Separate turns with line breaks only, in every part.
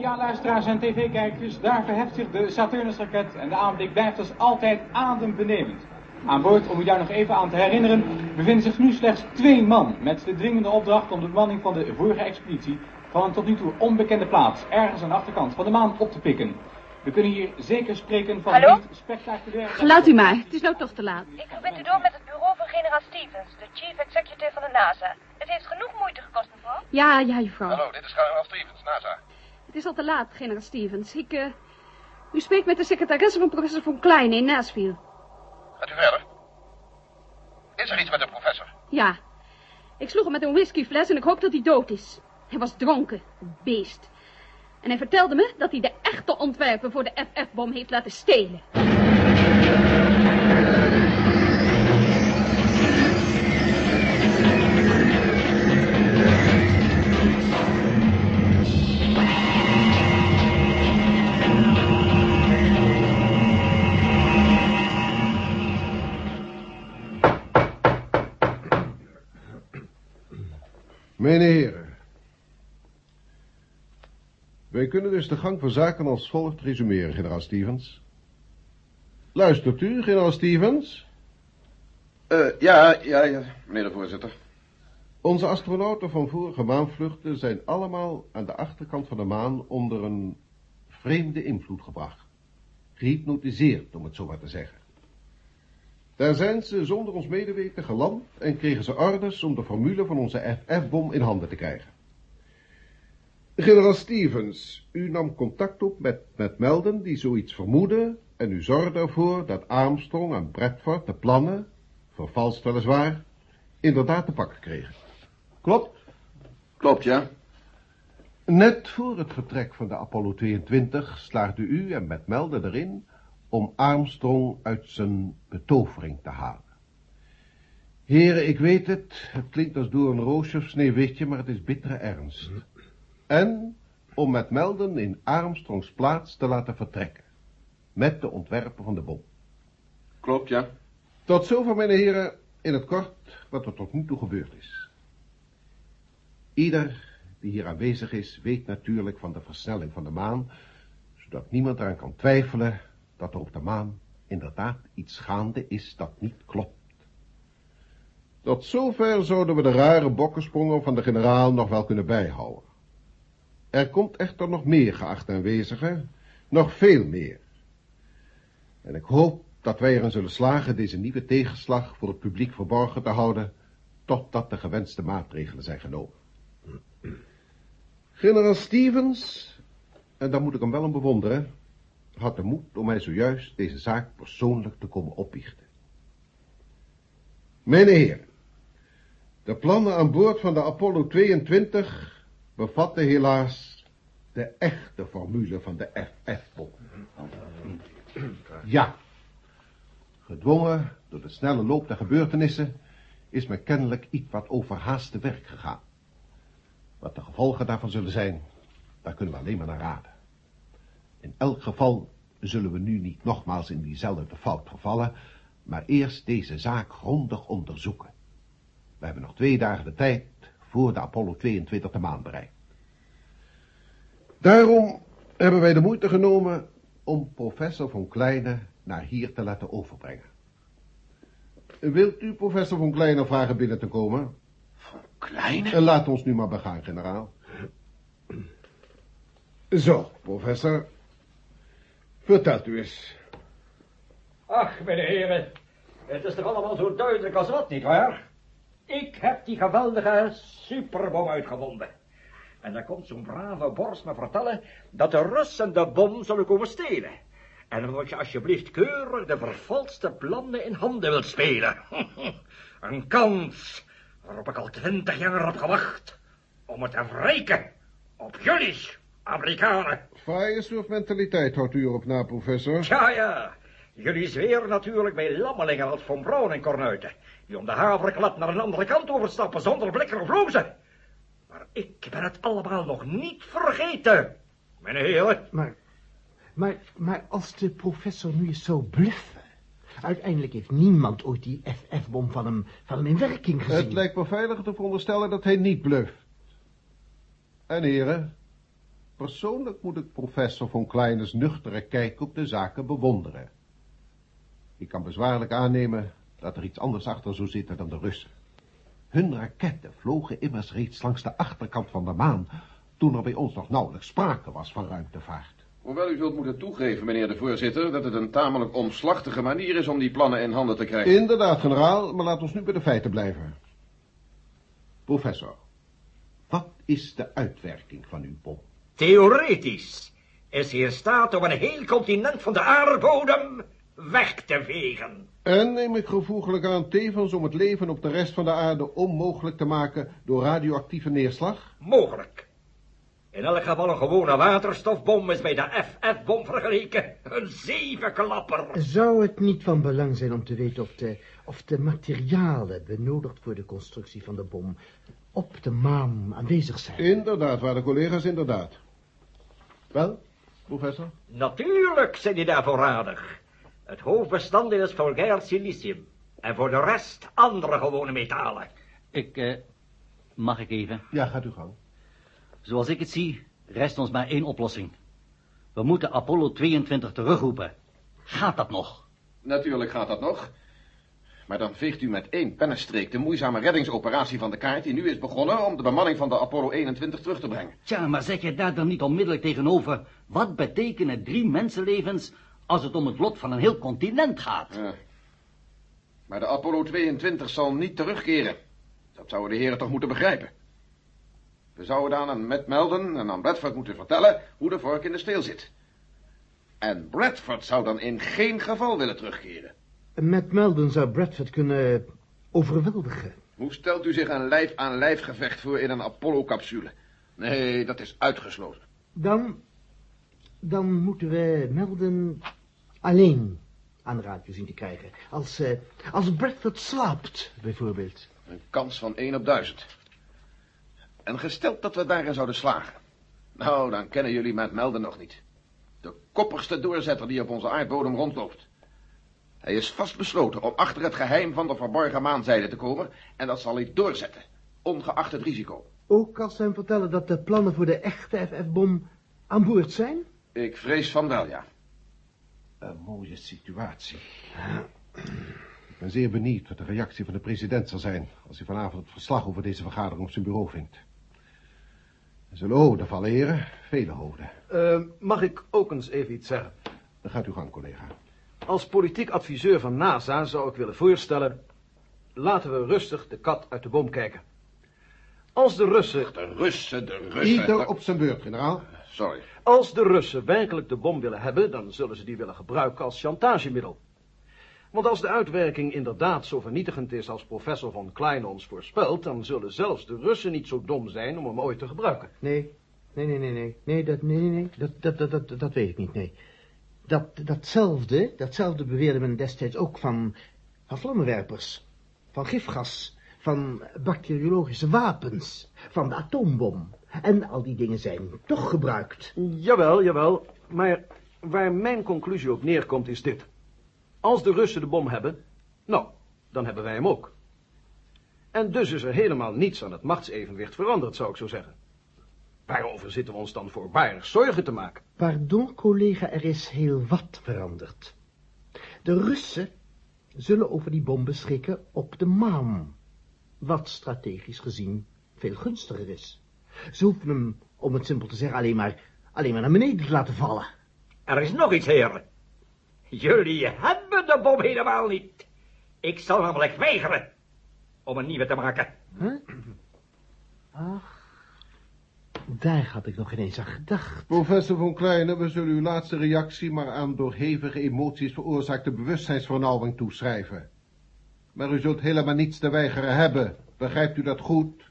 luisteraars en tv-kijkers, daar verheft zich de Saturnus-raket en de aanblik blijft als altijd adembenemend. Aan boord, om u daar nog even aan te herinneren, bevinden zich nu slechts twee man met de dringende opdracht om de bemanning van de vorige expeditie van een tot nu toe onbekende plaats, ergens aan de achterkant van de maan, op te pikken. We kunnen hier zeker spreken van
Hallo?
een spectaculair...
Laat u maar, het is nou toch te laat.
Ik verbind u door met het bureau van generaal Stevens, de chief executive van de NASA. Het heeft genoeg moeite gekost, mevrouw.
Ja, ja, juffrouw.
Hallo, dit is generaal Stevens, NASA.
Het is al te laat, generaal Stevens. Ik, eh... u spreekt met de secretaresse van professor von Klein in Nashville.
Gaat u verder? Is er iets met de professor?
Ja. Ik sloeg hem met een whiskyfles en ik hoop dat hij dood is. Hij was dronken, beest. En hij vertelde me dat hij de echte ontwerpen voor de FF-bom heeft laten stelen.
Mijn heren. Wij kunnen dus de gang van zaken als volgt resumeren, generaal Stevens. Luistert u, generaal Stevens?
Eh, ja, ja, ja, meneer de voorzitter.
Onze astronauten van vorige maanvluchten zijn allemaal aan de achterkant van de maan onder een vreemde invloed gebracht. Gehypnotiseerd, om het zo maar te zeggen. Daar zijn ze zonder ons medeweten geland en kregen ze orders om de formule van onze FF-bom in handen te krijgen. Generaal Stevens, u nam contact op met, met Melden die zoiets vermoedde en u zorgde ervoor dat Armstrong en Bradford de plannen, vervalst weliswaar, inderdaad te pakken kregen. Klopt?
Klopt, ja.
Net voor het vertrek van de Apollo 22 slaagde u en met Melden erin om Armstrong uit zijn betovering te halen. Heren, ik weet het, het klinkt als door een roosje of sneeuwwitje, maar het is bittere ernst. En om met Melden in Armstrongs plaats te laten vertrekken. Met de ontwerpen van de bom.
Klopt, ja.
Tot zover, mijn heren, in het kort wat er tot nu toe gebeurd is. Ieder die hier aanwezig is, weet natuurlijk van de versnelling van de maan, zodat niemand eraan kan twijfelen dat er op de maan inderdaad iets gaande is dat niet klopt. Tot zover zouden we de rare bokkensprongen van de generaal nog wel kunnen bijhouden. Er komt echter nog meer, geachte aanwezigen, nog veel meer. En ik hoop dat wij erin zullen slagen deze nieuwe tegenslag voor het publiek verborgen te houden, totdat de gewenste maatregelen zijn genomen. Generaal Stevens, en daar moet ik hem wel om bewonderen, had de moed om mij zojuist deze zaak persoonlijk te komen opbiechten. Mijn heren, de plannen aan boord van de Apollo 22 bevatten helaas de echte formule van de FF-bom. Ja, gedwongen door de snelle loop der gebeurtenissen is men kennelijk iets wat overhaast te werk gegaan. Wat de gevolgen daarvan zullen zijn, daar kunnen we alleen maar naar raden. In elk geval zullen we nu niet nogmaals in diezelfde fout vervallen, maar eerst deze zaak grondig onderzoeken. We hebben nog twee dagen de tijd voor de Apollo 22 de maan bereikt. Daarom hebben wij de moeite genomen om professor von Kleine naar hier te laten overbrengen. Wilt u professor von Kleine vragen binnen te komen?
Kleine?
En laat ons nu maar begaan, generaal. Zo, professor. Vertelt u eens.
Ach, mijn heren, het is toch allemaal zo duidelijk als wat, nietwaar? Ik heb die geweldige superbom uitgevonden. En dan komt zo'n brave borst me vertellen dat de Russen de bom zullen komen stelen. En omdat je alsjeblieft keurig de vervalste plannen in handen wilt spelen. Een kans waarop ik al twintig jaar heb gewacht om het te wreken op jullie, Amerikanen.
Fraaie soort mentaliteit houdt u erop na, professor.
Ja, ja. Jullie zweren natuurlijk bij lammelingen als Von Braun en Cornuiten, die om de haverklap naar een andere kant overstappen zonder blikken of blozen. Maar ik ben het allemaal nog niet vergeten, mijn heren.
Maar, maar, maar als de professor nu eens zo bluffen... Uiteindelijk heeft niemand ooit die FF-bom van hem, van hem in werking gezien.
Het lijkt me veiliger te veronderstellen dat hij niet bluft. En heren, Persoonlijk moet ik professor von Kleines nuchtere kijk op de zaken bewonderen. Ik kan bezwaarlijk aannemen dat er iets anders achter zou zitten dan de Russen. Hun raketten vlogen immers reeds langs de achterkant van de maan, toen er bij ons nog nauwelijks sprake was van ruimtevaart.
Hoewel u zult moeten toegeven, meneer de voorzitter, dat het een tamelijk omslachtige manier is om die plannen in handen te krijgen.
Inderdaad, generaal, maar laat ons nu bij de feiten blijven. Professor, wat is de uitwerking van uw bom?
Theoretisch is hij in staat om een heel continent van de aardbodem weg te vegen.
En neem ik gevoeglijk aan tevens om het leven op de rest van de aarde onmogelijk te maken door radioactieve neerslag?
Mogelijk. In elk geval een gewone waterstofbom is bij de FF-bom vergeleken een zevenklapper.
Zou het niet van belang zijn om te weten of de, of de materialen benodigd voor de constructie van de bom op de maan aanwezig zijn?
Inderdaad, waarde collega's, inderdaad. Wel, professor?
Natuurlijk zijn die daarvoor radig. Het hoofdbestanddeel is vulgair silicium. En voor de rest andere gewone metalen.
Ik, eh, mag ik even?
Ja, gaat u gang.
Zoals ik het zie, rest ons maar één oplossing. We moeten Apollo 22 terugroepen. Gaat dat nog?
Natuurlijk gaat dat nog. Maar dan veegt u met één pennenstreek de moeizame reddingsoperatie van de kaart die nu is begonnen om de bemanning van de Apollo 21 terug te brengen.
Tja, maar zeg je daar dan niet onmiddellijk tegenover... wat betekenen drie mensenlevens als het om het lot van een heel continent gaat?
Ja. Maar de Apollo 22 zal niet terugkeren. Dat zouden de heren toch moeten begrijpen. We zouden dan aan Matt Melden en aan Bradford moeten vertellen hoe de vork in de steel zit. En Bradford zou dan in geen geval willen terugkeren.
Met Melden zou Bradford kunnen overweldigen.
Hoe stelt u zich een lijf-aan-lijf gevecht voor in een Apollo-capsule? Nee, dat is uitgesloten.
Dan, dan moeten we Melden alleen aan de radio zien te krijgen. Als, eh, als Bradford slaapt, bijvoorbeeld.
Een kans van 1 op 1000. En gesteld dat we daarin zouden slagen. Nou, dan kennen jullie met Melden nog niet. De koppigste doorzetter die op onze aardbodem rondloopt. Hij is vastbesloten om achter het geheim van de verborgen maanzijde te komen... en dat zal hij doorzetten, ongeacht het risico.
Ook als ze hem vertellen dat de plannen voor de echte FF-bom aan boord zijn?
Ik vrees van wel, ja.
Een mooie situatie. Ik ben zeer benieuwd wat de reactie van de president zal zijn... als hij vanavond het verslag over deze vergadering op zijn bureau vindt. Er zullen oden vallen, heren. Vele hoofden.
Uh, mag ik ook eens even iets zeggen?
Dan gaat u gang, collega.
Als politiek adviseur van NASA zou ik willen voorstellen... laten we rustig de kat uit de boom kijken. Als de Russen...
De Russen, de Russen...
Ieder op zijn beurt, generaal.
Sorry.
Als de Russen werkelijk de bom willen hebben... dan zullen ze die willen gebruiken als chantagemiddel. Want als de uitwerking inderdaad zo vernietigend is als professor von Klein ons voorspelt... dan zullen zelfs de Russen niet zo dom zijn om hem ooit te gebruiken.
Nee, nee, nee, nee, nee. Nee, dat, nee, nee, nee. Dat, dat, dat, dat, dat weet ik niet, nee. Dat, datzelfde, datzelfde beweerde men destijds ook van, van vlammenwerpers, van gifgas, van bacteriologische wapens, van de atoombom. En al die dingen zijn toch gebruikt.
Jawel, jawel. Maar waar mijn conclusie op neerkomt is dit. Als de Russen de bom hebben, nou, dan hebben wij hem ook. En dus is er helemaal niets aan het machtsevenwicht veranderd, zou ik zo zeggen. Waarover zitten we ons dan voorbarig zorgen te maken?
Pardon, collega, er is heel wat veranderd. De Russen zullen over die bom beschikken op de maan. Wat strategisch gezien veel gunstiger is. Ze hoeven hem, om het simpel te zeggen, alleen maar, alleen maar naar beneden te laten vallen.
Er is nog iets, heren. Jullie hebben de bom helemaal niet. Ik zal namelijk weigeren om een nieuwe te maken.
Huh? Ach, daar had ik nog ineens aan gedacht.
Professor von Kleine, we zullen uw laatste reactie maar aan door hevige emoties veroorzaakte bewustzijnsvernauwing toeschrijven. Maar u zult helemaal niets te weigeren hebben. Begrijpt u dat goed?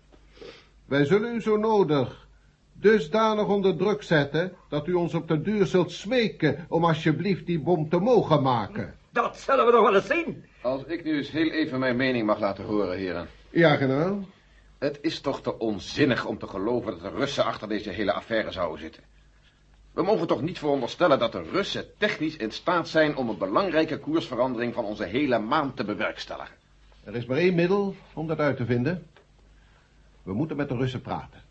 Wij zullen u zo nodig dusdanig onder druk zetten... dat u ons op de duur zult smeken om alsjeblieft die bom te mogen maken.
Dat zullen we nog wel eens zien.
Als ik nu eens heel even mijn mening mag laten horen, heren.
Ja, generaal.
Het is toch te onzinnig om te geloven dat de Russen achter deze hele affaire zouden zitten. We mogen toch niet veronderstellen dat de Russen technisch in staat zijn om een belangrijke koersverandering van onze hele maan te bewerkstelligen.
Er is maar één middel om dat uit te vinden. We moeten met de Russen praten.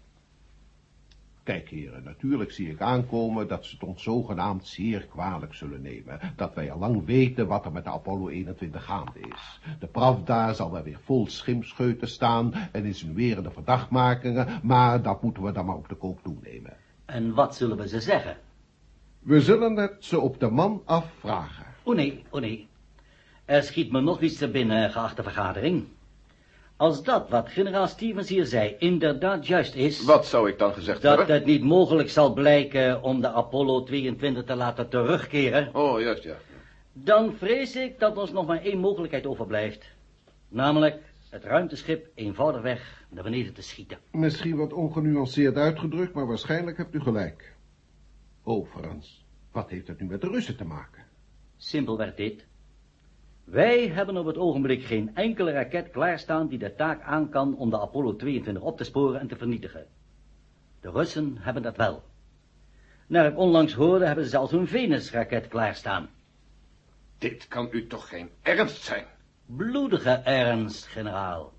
Kijk, heren, natuurlijk zie ik aankomen dat ze het ons zogenaamd zeer kwalijk zullen nemen. Dat wij al lang weten wat er met de Apollo 21 gaande is. De Pravda zal wel weer vol schimpscheuten staan en insinuerende verdachtmakingen, maar dat moeten we dan maar op de koop toenemen.
En wat zullen we ze zeggen?
We zullen het ze op de man afvragen.
Oh nee, oh nee. Er schiet me nog iets te binnen, geachte vergadering. Als dat wat generaal Stevens hier zei inderdaad juist is...
Wat zou ik dan gezegd
Dat
hebben?
het niet mogelijk zal blijken om de Apollo 22 te laten terugkeren...
Oh, juist, ja.
dan vrees ik dat ons nog maar één mogelijkheid overblijft. Namelijk het ruimteschip eenvoudigweg naar beneden te schieten.
Misschien wat ongenuanceerd uitgedrukt, maar waarschijnlijk hebt u gelijk. Overigens, wat heeft het nu met de Russen te maken?
Simpelweg dit. Wij hebben op het ogenblik geen enkele raket klaarstaan die de taak aan kan om de Apollo 22 op te sporen en te vernietigen. De Russen hebben dat wel. Naar ik onlangs hoorde hebben ze zelfs een Venus-raket klaarstaan.
Dit kan u toch geen ernst zijn?
Bloedige ernst, generaal.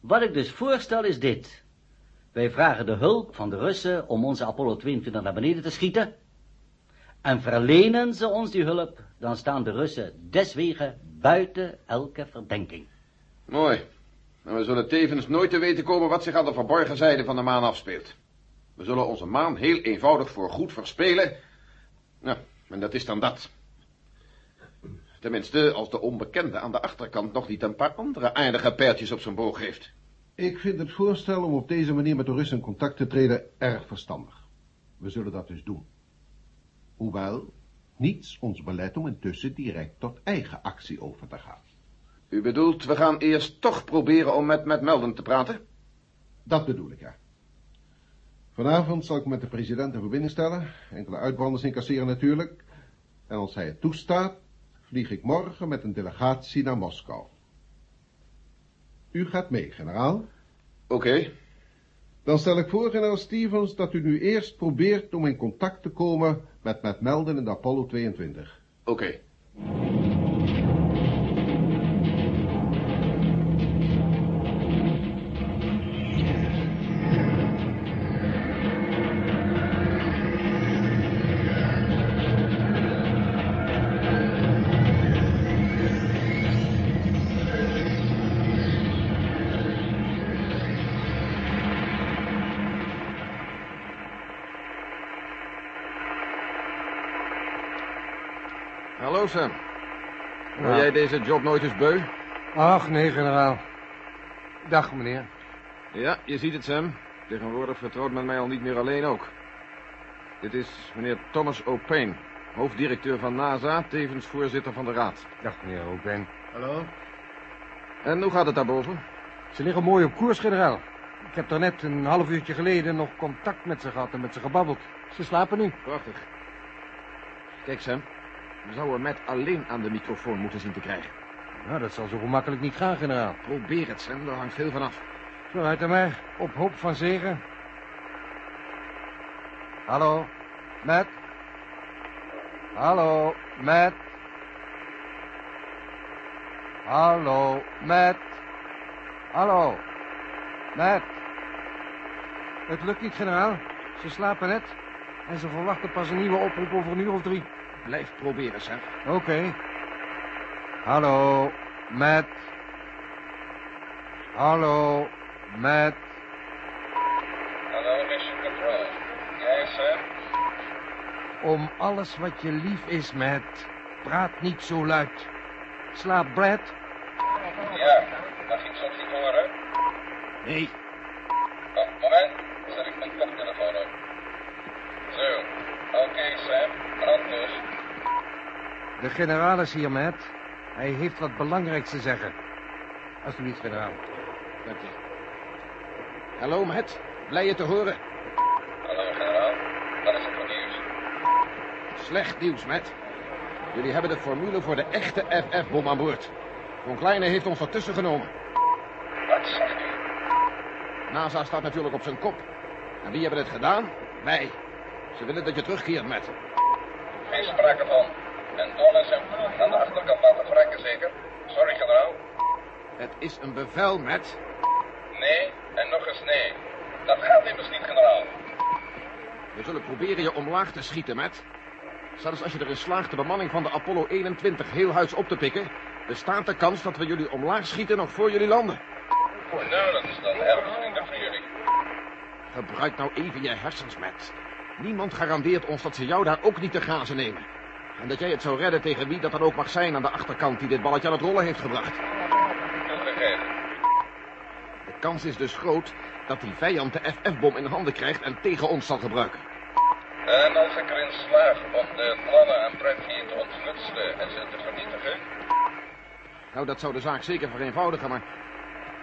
Wat ik dus voorstel is dit. Wij vragen de hulp van de Russen om onze Apollo 22 naar beneden te schieten. En verlenen ze ons die hulp, dan staan de Russen deswege buiten elke verdenking.
Mooi. En we zullen tevens nooit te weten komen wat zich aan de verborgen zijde van de maan afspeelt. We zullen onze maan heel eenvoudig voor goed verspelen. Nou, en dat is dan dat. Tenminste, als de onbekende aan de achterkant nog niet een paar andere aardige pijltjes op zijn boog heeft.
Ik vind het voorstel om op deze manier met de Russen in contact te treden erg verstandig. We zullen dat dus doen. Hoewel, niets ons belet om intussen direct tot eigen actie over te gaan.
U bedoelt, we gaan eerst toch proberen om met, met Melden te praten?
Dat bedoel ik, ja. Vanavond zal ik met de president in verbinding stellen. Enkele uitbranders incasseren natuurlijk. En als hij het toestaat, vlieg ik morgen met een delegatie naar Moskou. U gaat mee, generaal.
Oké.
Dan stel ik voor, generaal Stevens, dat u nu eerst probeert om in contact te komen met Matt Melden in de Apollo 22.
Oké. Hallo, Sam. Wil jij deze job nooit eens beu?
Ach, nee, generaal. Dag, meneer.
Ja, je ziet het, Sam. Tegenwoordig vertrouwt men mij al niet meer alleen ook. Dit is meneer Thomas O'Payne, hoofddirecteur van NASA, tevens voorzitter van de raad.
Dag, meneer O'Ben.
Hallo?
En hoe gaat het daarboven?
Ze liggen mooi op koers, generaal. Ik heb daar net een half uurtje geleden nog contact met ze gehad en met ze gebabbeld. Ze slapen nu.
Prachtig. Kijk, Sam. We zouden met alleen aan de microfoon moeten zien te krijgen.
Nou, dat zal zo gemakkelijk niet gaan, generaal.
Probeer het, Sam. Daar hangt veel van af.
Zo, uit maar. Op hoop van zegen. Hallo, Matt? Hallo, Matt? Hallo, Matt? Hallo, Matt? Het lukt niet, generaal. Ze slapen net. En ze verwachten pas een nieuwe oproep over een uur of drie.
Blijf proberen, Sam.
Oké. Hallo, Matt. Hallo, Matt.
Hallo, Mission Control. Jij, Sam?
Om alles wat je lief is, Matt. Praat niet zo luid. Slaap Brad?
Ja, mag ik soms niet horen?
Nee.
Oh, moment. Zet ik mijn koptelefoon op. Zo. Oké, Sam. Brand dus.
De generaal is hier, Matt. Hij heeft wat belangrijks te zeggen. Alsjeblieft, generaal.
Dank je. Hallo, Matt. Blij je te horen.
Hallo, generaal. Wat is er voor nieuws?
Slecht nieuws, Matt. Jullie hebben de formule voor de echte FF-bom aan boord. Von Kleine heeft ons ertussen genomen.
Wat zegt u?
NASA staat natuurlijk op zijn kop. En wie hebben het gedaan? Wij. Ze willen dat je terugkeert, Matt.
Geen sprake van. En Don en zijn ploeg aan de achterkant laten verrekken, zeker? Sorry, generaal.
Het is een bevel, Matt.
Nee, en nog eens nee. Dat gaat immers niet, generaal.
We zullen proberen je omlaag te schieten, Matt. Zelfs als je erin slaagt de bemanning van de Apollo 21 heel huis op te pikken... bestaat de kans dat we jullie omlaag schieten nog voor jullie landen.
Nou, dat is dan erg vriendelijk van jullie.
Gebruik nou even je hersens, Matt. Niemand garandeert ons dat ze jou daar ook niet te grazen nemen. En dat jij het zou redden tegen wie dat dan ook mag zijn aan de achterkant die dit balletje aan het rollen heeft gebracht. De kans is dus groot dat die vijand de FF-bom in handen krijgt en tegen ons zal gebruiken.
En als ik erin slaag om de plannen aan Brad hier te ontfutselen en ze te vernietigen...
Nou, dat zou de zaak zeker vereenvoudigen, maar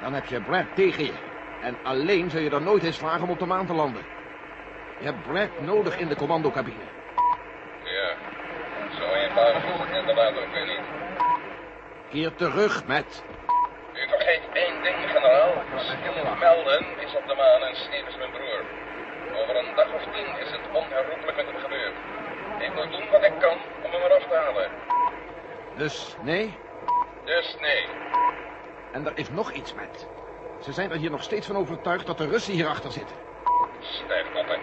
dan heb je Brad tegen je. En alleen zul je er nooit in slagen om op de maan te landen. Je hebt Brad nodig in de commandocabine.
Inderdaad ook weer niet.
Keer terug, Matt.
U vergeet één ding, generaal. Steve Melden is op de maan en Steve is mijn broer. Over een dag of tien is het onherroepelijk met hem gebeurd. Ik moet doen wat ik kan om hem eraf te halen.
Dus nee?
Dus nee.
En er is nog iets, Matt. Ze zijn er hier nog steeds van overtuigd dat de Russen hierachter zitten.
Stijfkoppen.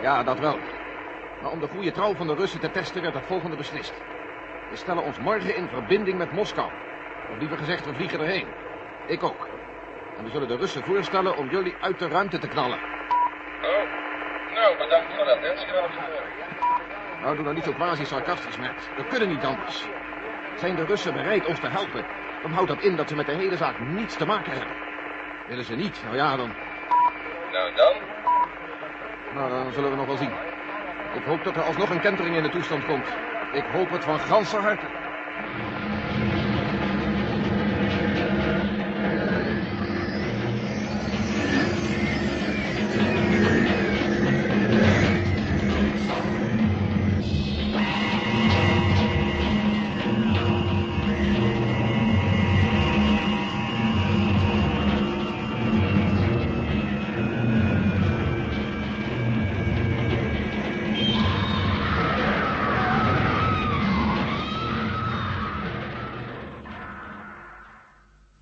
Ja, dat wel. Maar om de goede trouw van de Russen te testen werd het volgende beslist. We stellen ons morgen in verbinding met Moskou. Of liever gezegd, we vliegen erheen. Ik ook. En we zullen de Russen voorstellen om jullie uit de ruimte te knallen.
Oh, nou, bedankt voor dat attentie.
Nou, doe dan niet zo quasi-sarcastisch, Matt. We kunnen niet anders. Zijn de Russen bereid ons te helpen, dan houdt dat in dat ze met de hele zaak niets te maken hebben. Willen ze niet, nou ja, dan...
Nou dan?
Nou, dan zullen we nog wel zien. Ik hoop dat er alsnog een kentering in de toestand komt. Ik hoop het van ganse harte.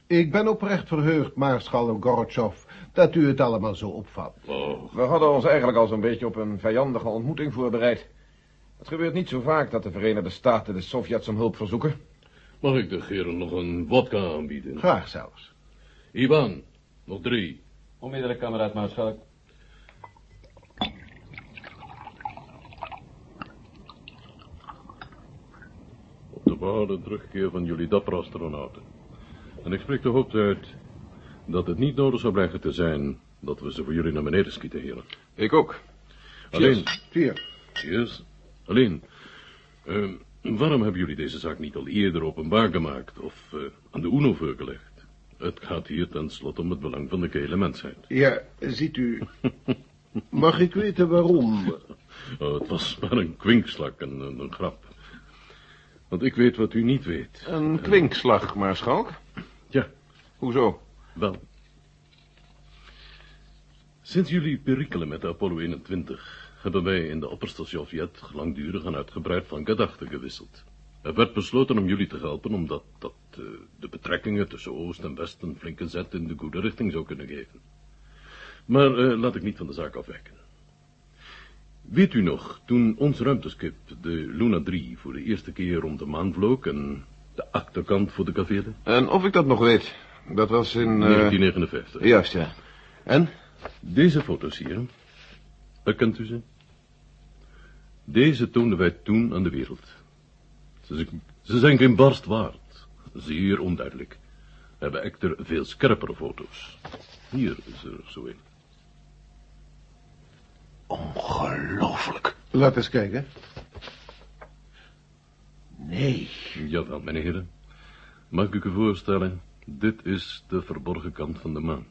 Ik ben oprecht verheugd, maarschalk Gorotjov, dat u het allemaal zo opvat.
We hadden ons eigenlijk al zo'n beetje op een vijandige ontmoeting voorbereid. Het gebeurt niet zo vaak dat de Verenigde Staten de Sovjets om hulp verzoeken.
Mag ik de heren nog een vodka aanbieden?
Graag zelfs.
Ivan, nog drie.
Onmiddellijk, kameraad Maarschalk.
Op de behouden terugkeer van jullie dappere astronauten. En ik spreek de hoop uit dat het niet nodig zou blijken te zijn dat we ze voor jullie naar beneden schieten, heren.
Ik ook.
Alleen,
Vier.
Cheers. Alleen, eh, waarom hebben jullie deze zaak niet al eerder openbaar gemaakt of eh, aan de UNO voorgelegd? Het gaat hier tenslotte om het belang van de gehele mensheid.
Ja, ziet u... Mag ik weten waarom?
Oh, het was maar een kwinkslag, een, een, een grap. Want ik weet wat u niet weet.
Een kwinkslag, maarschalk.
Ja,
Hoezo?
wel. Sinds jullie perikelen met de Apollo 21 hebben wij in de opperste Sovjet langdurig en uitgebreid van gedachten gewisseld. Er werd besloten om jullie te helpen omdat dat eh, de betrekkingen tussen Oost en West een flinke zet in de goede richting zou kunnen geven. Maar eh, laat ik niet van de zaak afwijken. Weet u nog, toen ons ruimteschip, de Luna 3, voor de eerste keer om de maan vloog en de achterkant voor de cavele?
En of ik dat nog weet? Dat was in... eh,
1959.
Juist, ja. En?
Deze foto's hier, herkent u ze? Deze toonden wij toen aan de wereld. Ze, zijn- ze zijn geen barst waard. Zeer onduidelijk. We hebben echter veel scherpere foto's. Hier is er zo een.
Ongelooflijk.
Laat eens kijken.
Nee.
Jawel, heren. Mag ik u voorstellen? Dit is de verborgen kant van de maan.